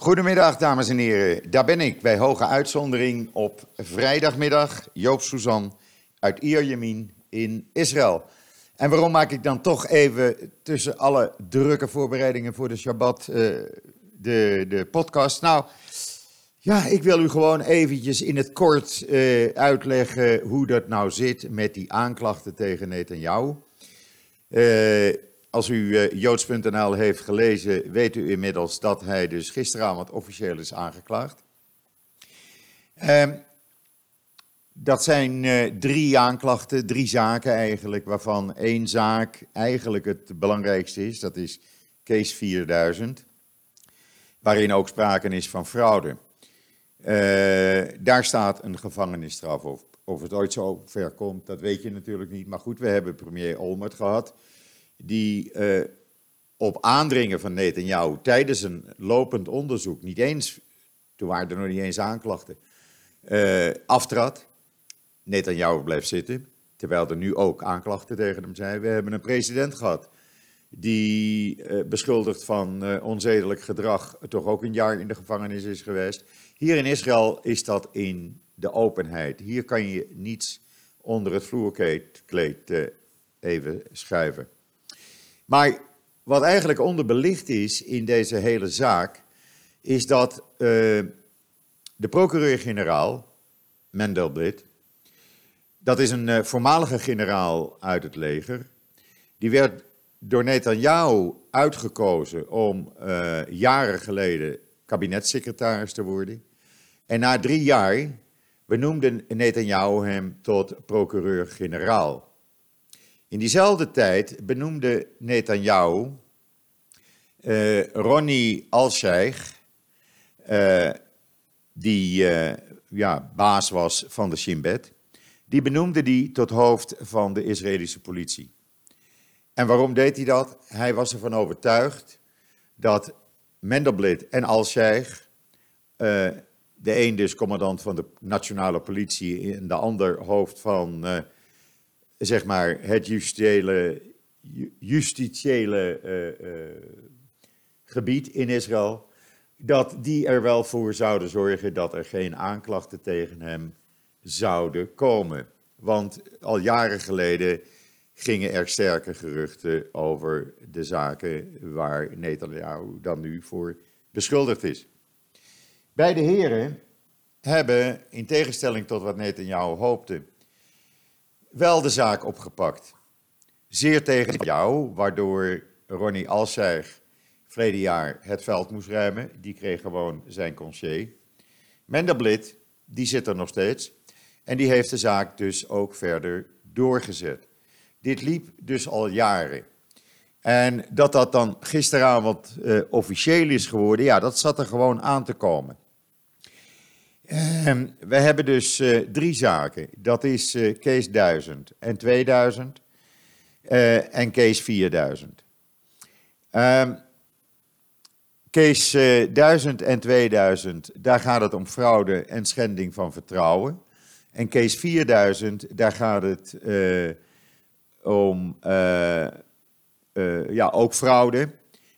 Goedemiddag, dames en heren. Daar ben ik bij hoge uitzondering op vrijdagmiddag. Joop Suzan uit Ierjemien in Israël. En waarom maak ik dan toch even tussen alle drukke voorbereidingen voor de Shabbat uh, de, de podcast? Nou, ja, ik wil u gewoon eventjes in het kort uh, uitleggen hoe dat nou zit met die aanklachten tegen Netanyahu. Uh, als u uh, joods.nl heeft gelezen, weet u inmiddels dat hij dus gisteravond officieel is aangeklaagd. Uh, dat zijn uh, drie aanklachten, drie zaken eigenlijk, waarvan één zaak eigenlijk het belangrijkste is. Dat is case 4000, waarin ook sprake is van fraude. daar staat een gevangenisstraf op. Of het ooit zo ver komt, dat weet je natuurlijk niet. Maar goed, we hebben premier Olmert gehad die uh, op aandringen van Netanyahu tijdens een lopend onderzoek, niet eens, toen waren er nog niet eens aanklachten, uh, aftrad. Netanyahu bleef zitten, terwijl er nu ook aanklachten tegen hem zijn. We hebben een president gehad die uh, beschuldigd van onzedelijk gedrag toch ook een jaar in de gevangenis is geweest. Hier in Israël is dat in de openheid. Hier kan je niets onder het vloerkleed even schuiven. Maar wat eigenlijk onderbelicht is in deze hele zaak, is dat uh, de procureur-generaal, Mendelblit, dat is een uh, voormalige generaal uit het leger, die werd door Netanyahu uitgekozen om uh, jaren geleden kabinetssecretaris te worden. En na drie jaar benoemde Netanyahu hem tot procureur-generaal. In diezelfde tijd benoemde Netanyahu uh, Ronnie Alsheich, uh, die uh, ja, baas was van de Shin Bet, die benoemde die tot hoofd van de Israëlische politie. En waarom deed hij dat? Hij was ervan overtuigd dat Mendelblit en Alsheich, de een dus commandant van de nationale politie en de ander hoofd van zeg maar, het justitiële, uh, uh, gebied in Israël, dat die er wel voor zouden zorgen dat er geen aanklachten tegen hem zouden komen. Want al jaren geleden gingen er sterke geruchten over de zaken waar Netanyahu dan nu voor beschuldigd is. Beide heren hebben, in tegenstelling tot wat Netanyahu hoopte, wel de zaak opgepakt. Zeer tegen jou, waardoor Ronnie Alsijg verleden jaar het veld moest ruimen. Die kreeg gewoon zijn concier. Mendelblit, die zit er nog steeds. En die heeft de zaak dus ook verder doorgezet. Dit liep dus al jaren. En dat dat dan gisteravond uh, officieel is geworden, ja, dat zat er gewoon aan te komen. Uh, we hebben dus uh, drie zaken. Dat is uh, case 1000 en 2000 uh, en case 4000. Ehm, case 1000 en 2000, daar gaat het om fraude en schending van vertrouwen. En case 4000, daar gaat het om ja, ook fraude,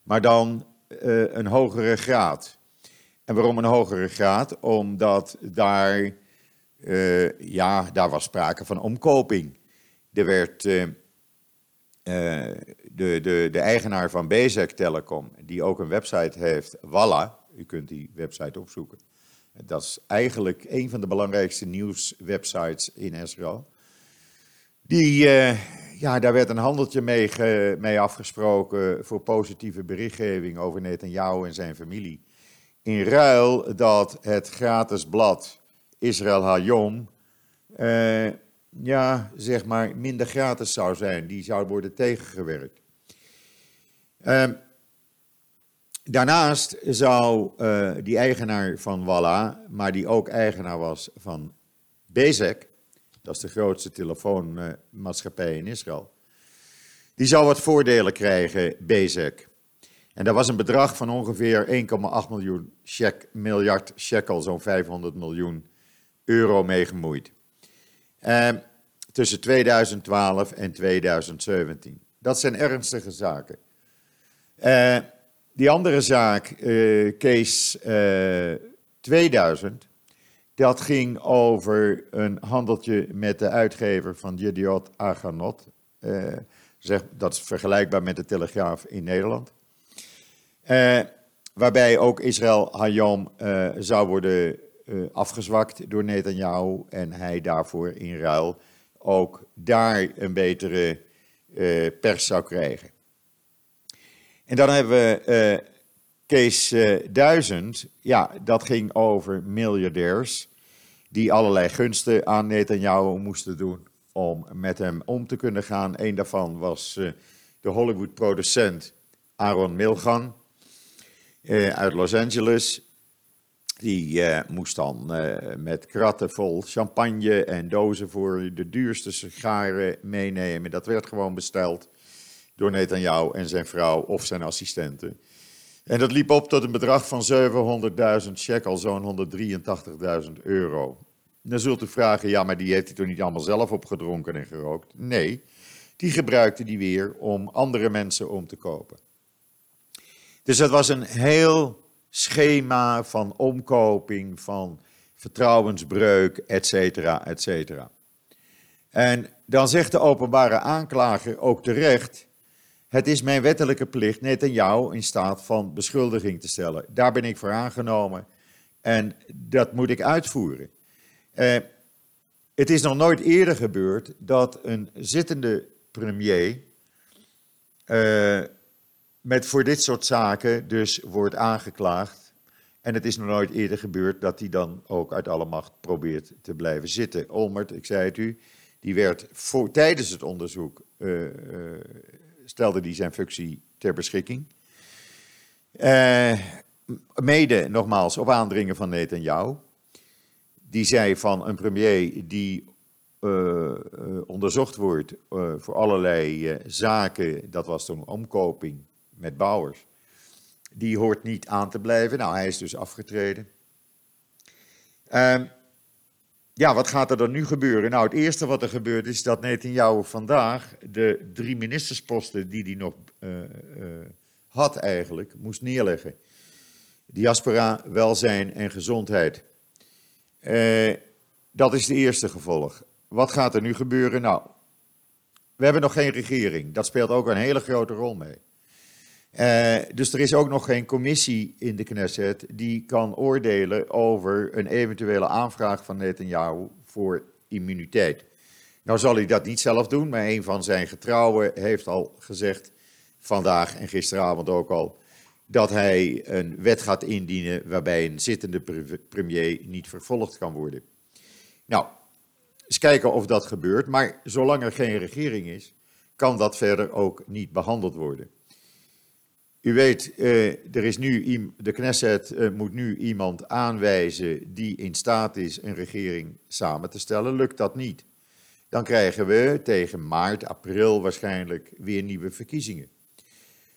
maar dan een hogere graad. En waarom een hogere graad? Omdat daar, uh, ja, daar was sprake van omkoping. Er werd uh, uh, de, de, de eigenaar van Bezek Telecom, die ook een website heeft, Walla, u kunt die website opzoeken. Dat is eigenlijk een van de belangrijkste nieuwswebsites in Israël. Die, ja, daar werd een handeltje mee, mee afgesproken voor positieve berichtgeving over Netanyahu en zijn familie in ruil dat het gratis blad Israël Hayom uh, ja, zeg maar minder gratis zou zijn. Die zou worden tegengewerkt. Uh, daarnaast zou uh, die eigenaar van Walla, maar die ook eigenaar was van Bezek, dat is de grootste telefoonmaatschappij in Israël, die zou wat voordelen krijgen, Bezek. En daar was een bedrag van ongeveer 1,8 miljoen miljard shekel, zo'n 500 miljoen euro mee gemoeid. Eh, tussen 2012 en 2017. Dat zijn ernstige zaken. Eh, Die andere zaak, case 2000, dat ging over een handeltje met de uitgever van Jediot Aganot. zeg, dat is vergelijkbaar met de Telegraaf in Nederland. Waarbij ook Israël Hayom zou worden afgezwakt door Netanyahu en hij daarvoor in ruil ook daar een betere uh, pers zou krijgen. En dan hebben we uh, case 1000. Ja, dat ging over miljardairs die allerlei gunsten aan Netanyahu moesten doen om met hem om te kunnen gaan. Een daarvan was uh, de Hollywood-producent Aaron Milchan uit Los Angeles. Die uh, moest dan uh, met kratten vol champagne en dozen voor de duurste sigaren meenemen. Dat werd gewoon besteld door Netanyahu en zijn vrouw of zijn assistenten. En dat liep op tot een bedrag van 700.000 shekel, zo'n 183.000 euro. Dan zult u vragen, ja, maar die heeft hij toch niet allemaal zelf opgedronken en gerookt? Nee, die gebruikte die weer om andere mensen om te kopen. Dus dat was een heel schema van omkoping, van vertrouwensbreuk, et cetera, et cetera. En dan zegt de openbare aanklager ook terecht, het is mijn wettelijke plicht net aan jou in staat van beschuldiging te stellen. Daar ben ik voor aangenomen en dat moet ik uitvoeren. Eh, het is nog nooit eerder gebeurd dat een zittende premier eh, met voor dit soort zaken dus wordt aangeklaagd. En het is nog nooit eerder gebeurd dat hij dan ook uit alle macht probeert te blijven zitten. Olmert, ik zei het u, die werd tijdens het onderzoek, uh, uh, stelde die zijn functie ter beschikking. Uh, mede, nogmaals, op aandringen van Netanyahu. Die zei van een premier die onderzocht wordt voor allerlei zaken, dat was toen omkoping met Bouwers. Die hoort niet aan te blijven. Nou, hij is dus afgetreden. Uh, ja, wat gaat er dan nu gebeuren? Nou, het eerste wat er gebeurt is dat Netanyahu vandaag de drie ministersposten die hij nog uh, uh, had eigenlijk, moest neerleggen. Diaspora, welzijn en gezondheid. Uh, dat is de eerste gevolg. Wat gaat er nu gebeuren? Nou, we hebben nog geen regering. Dat speelt ook een hele grote rol mee. Uh, dus er is ook nog geen commissie in de Knesset die kan oordelen over een eventuele aanvraag van Netanyahu voor immuniteit. Nou zal hij dat niet zelf doen, maar een van zijn getrouwen heeft al gezegd, vandaag en gisteravond ook al, dat hij een wet gaat indienen waarbij een zittende premier niet vervolgd kan worden. Nou, eens kijken of dat gebeurt, maar zolang er geen regering is, kan dat verder ook niet behandeld worden. U weet, uh, er is nu, de Knesset uh, moet nu iemand aanwijzen die in staat is een regering samen te stellen. Lukt dat niet, dan krijgen we tegen maart, april waarschijnlijk weer nieuwe verkiezingen.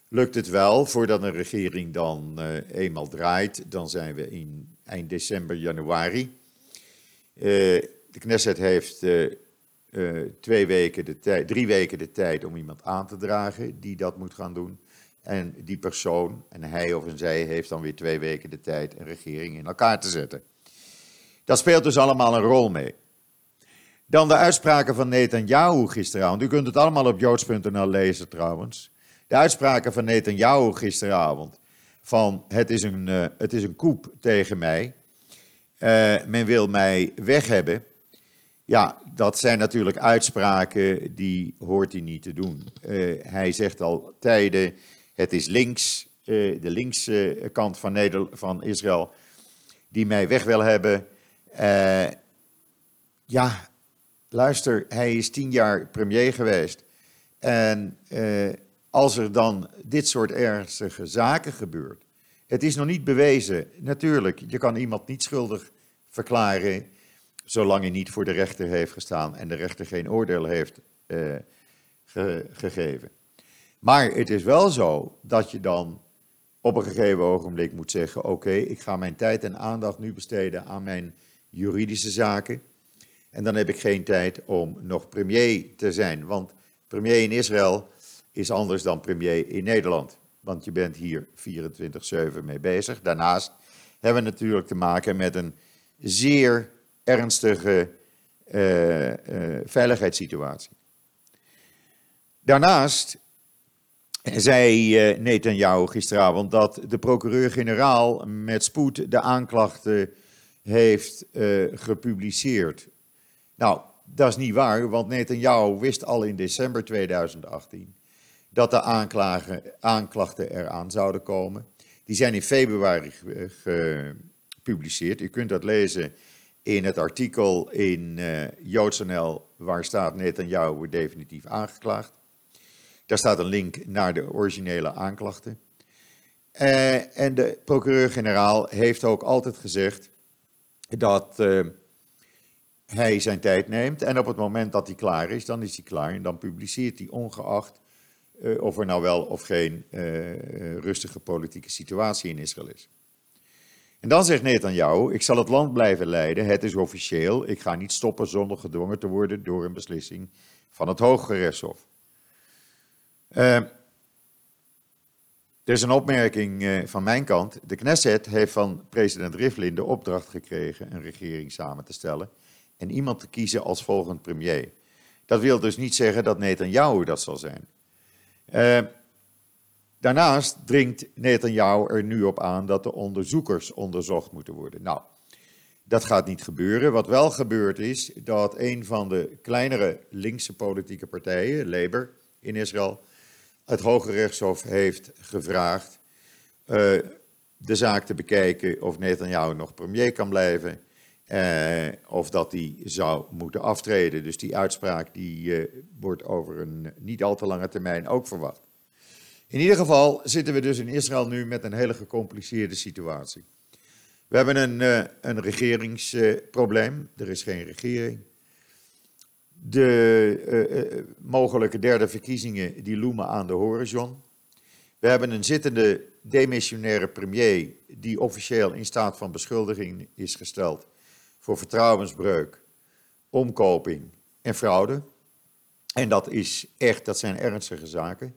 Lukt het wel, voordat een regering dan uh, eenmaal draait, dan zijn we in eind december, januari. de Knesset heeft twee weken de drie weken de tijd om iemand aan te dragen die dat moet gaan doen. En die persoon, en hij of zij, heeft dan weer twee weken de tijd een regering in elkaar te zetten. Dat speelt dus allemaal een rol mee. Dan de uitspraken van Netanyahu gisteravond. U kunt het allemaal op joods.nl lezen trouwens. De uitspraken van Netanyahu gisteravond. Van het is een, uh, het is een koep tegen mij. Uh, men wil mij weg hebben. Ja, dat zijn natuurlijk uitspraken die hoort hij niet te doen. Uh, hij zegt al tijden het is links, uh, de linkse kant van, van Israël, die mij weg wil hebben. Uh, ja, luister, hij is tien jaar premier geweest. En uh, als er dan dit soort ernstige zaken gebeurt. Het is nog niet bewezen, natuurlijk. Je kan iemand niet schuldig verklaren. zolang hij niet voor de rechter heeft gestaan en de rechter geen oordeel heeft ge gegeven. Maar het is wel zo dat je dan op een gegeven ogenblik moet zeggen: Oké, ik ga mijn tijd en aandacht nu besteden aan mijn juridische zaken. En dan heb ik geen tijd om nog premier te zijn. Want premier in Israël is anders dan premier in Nederland. want je bent hier 24-7 mee bezig. Daarnaast hebben we natuurlijk te maken met een zeer ernstige uh, uh, veiligheidssituatie. Daarnaast zei uh, Netanyahu gisteravond dat de procureur-generaal met spoed de aanklachten heeft gepubliceerd. Nou, dat is niet waar, want Netanyahu wist al in december 2018 dat de aanklachten eraan zouden komen. Die zijn in februari gepubliceerd. U kunt dat lezen in het artikel in uh, JoodsNL, waar staat Netanyahu wordt definitief aangeklaagd. Daar staat een link naar de originele aanklachten. Uh, en de procureur-generaal heeft ook altijd gezegd dat uh, hij zijn tijd neemt. En op het moment dat hij klaar is, dan is hij klaar. En dan publiceert hij ongeacht of er nou wel of geen rustige politieke situatie in Israël is. En dan zegt Netanyahu, ik zal het land blijven leiden, het is officieel, ik ga niet stoppen zonder gedwongen te worden door een beslissing van het Hooggerechtshof. Uh, er is een opmerking uh, van mijn kant. De Knesset heeft van president Rivlin de opdracht gekregen een regering samen te stellen en iemand te kiezen als volgend premier. Dat wil dus niet zeggen dat Netanyahu dat zal zijn. Uh, Daarnaast dringt Netanyahu er nu op aan dat de onderzoekers onderzocht moeten worden. Nou, dat gaat niet gebeuren. Wat wel gebeurd is, dat een van de kleinere linkse politieke partijen, Labour in Israël, het Hoge Rechtshof heeft gevraagd uh, de zaak te bekijken of Netanyahu nog premier kan blijven. Uh, of dat hij zou moeten aftreden. Dus die uitspraak die, uh, wordt over een niet al te lange termijn ook verwacht. In ieder geval zitten we dus in Israël nu met een hele gecompliceerde situatie. We hebben een, een regeringsprobleem. Er is geen regering. De uh, mogelijke derde verkiezingen die loemen aan de horizon. We hebben een zittende demissionaire premier die officieel in staat van beschuldiging is gesteld voor vertrouwensbreuk, omkoping en fraude. En dat is echt, dat zijn ernstige zaken.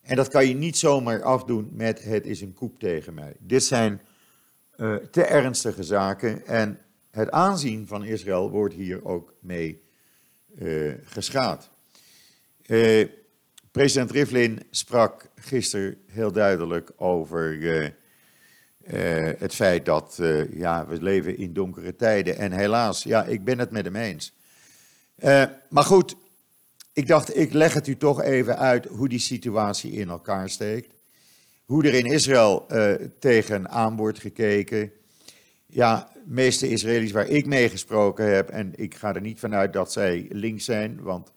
En dat kan je niet zomaar afdoen met het is een koep tegen mij. Dit zijn uh, te ernstige zaken en het aanzien van Israël wordt hier ook mee uh, geschaad. Uh, president Rivlin sprak gisteren heel duidelijk over het feit dat ja, we leven in donkere tijden. En helaas, ja, ik ben het met hem eens. maar goed, ik dacht, ik leg het u toch even uit hoe die situatie in elkaar steekt. Hoe er in Israël uh, tegenaan wordt gekeken. Ja, meeste Israëli's waar ik mee gesproken heb, en ik ga er niet vanuit dat zij links zijn, want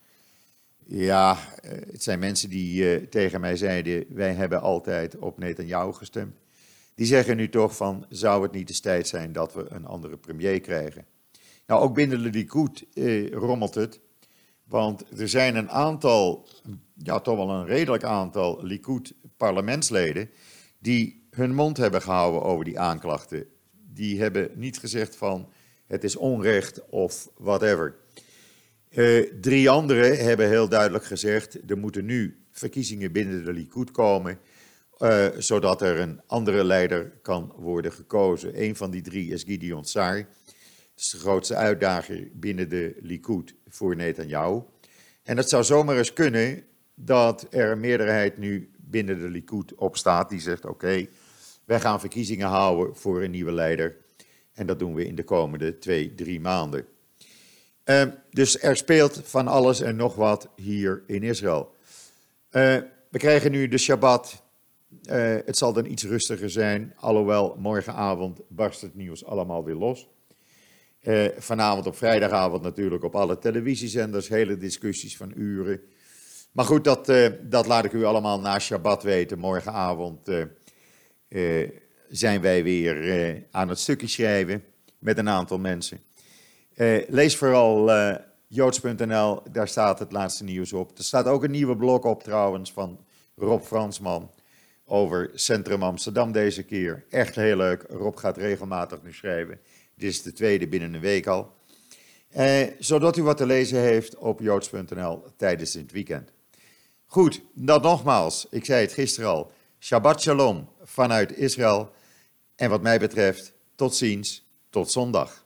ja, uh, het zijn mensen die uh, tegen mij zeiden, wij hebben altijd op Netanyahu gestemd. Die zeggen nu toch van, zou het niet de tijd zijn dat we een andere premier krijgen? Nou, ook binnen de Likud rommelt het. Want er zijn een aantal, ja toch wel een redelijk aantal Likud-parlementsleden die hun mond hebben gehouden over die aanklachten. Die hebben niet gezegd van het is onrecht of whatever. Uh, drie anderen hebben heel duidelijk gezegd, er moeten nu verkiezingen binnen de Likud komen, uh, zodat er een andere leider kan worden gekozen. Een van die drie is Gideon Saar. Dat is de grootste uitdager binnen de Likud voor Netanyahu. En het zou zomaar eens kunnen dat er een meerderheid nu binnen de Likud op staat die zegt: oké, wij gaan verkiezingen houden voor een nieuwe leider. En dat doen we in de komende twee, drie maanden. Uh, dus er speelt van alles en nog wat hier in Israël. Uh, we krijgen nu de Shabbat. Uh, het zal dan iets rustiger zijn, alhoewel morgenavond barst het nieuws allemaal weer los. Uh, vanavond op vrijdagavond natuurlijk op alle televisiezenders, hele discussies van uren. Maar goed, dat, uh, dat laat ik u allemaal na Shabbat weten. Morgenavond uh, zijn wij weer aan het stukje schrijven met een aantal mensen. lees vooral joods.nl, daar staat het laatste nieuws op. Er staat ook een nieuwe blog op trouwens van Rob Fransman over Centrum Amsterdam deze keer. Echt heel leuk. Rob gaat regelmatig nu schrijven. Dit is de tweede binnen een week al. Eh, zodat u wat te lezen heeft op joods.nl tijdens het weekend. Goed, dat nogmaals. Ik zei het gisteren al. Shabbat shalom vanuit Israël. En wat mij betreft, tot ziens, tot zondag.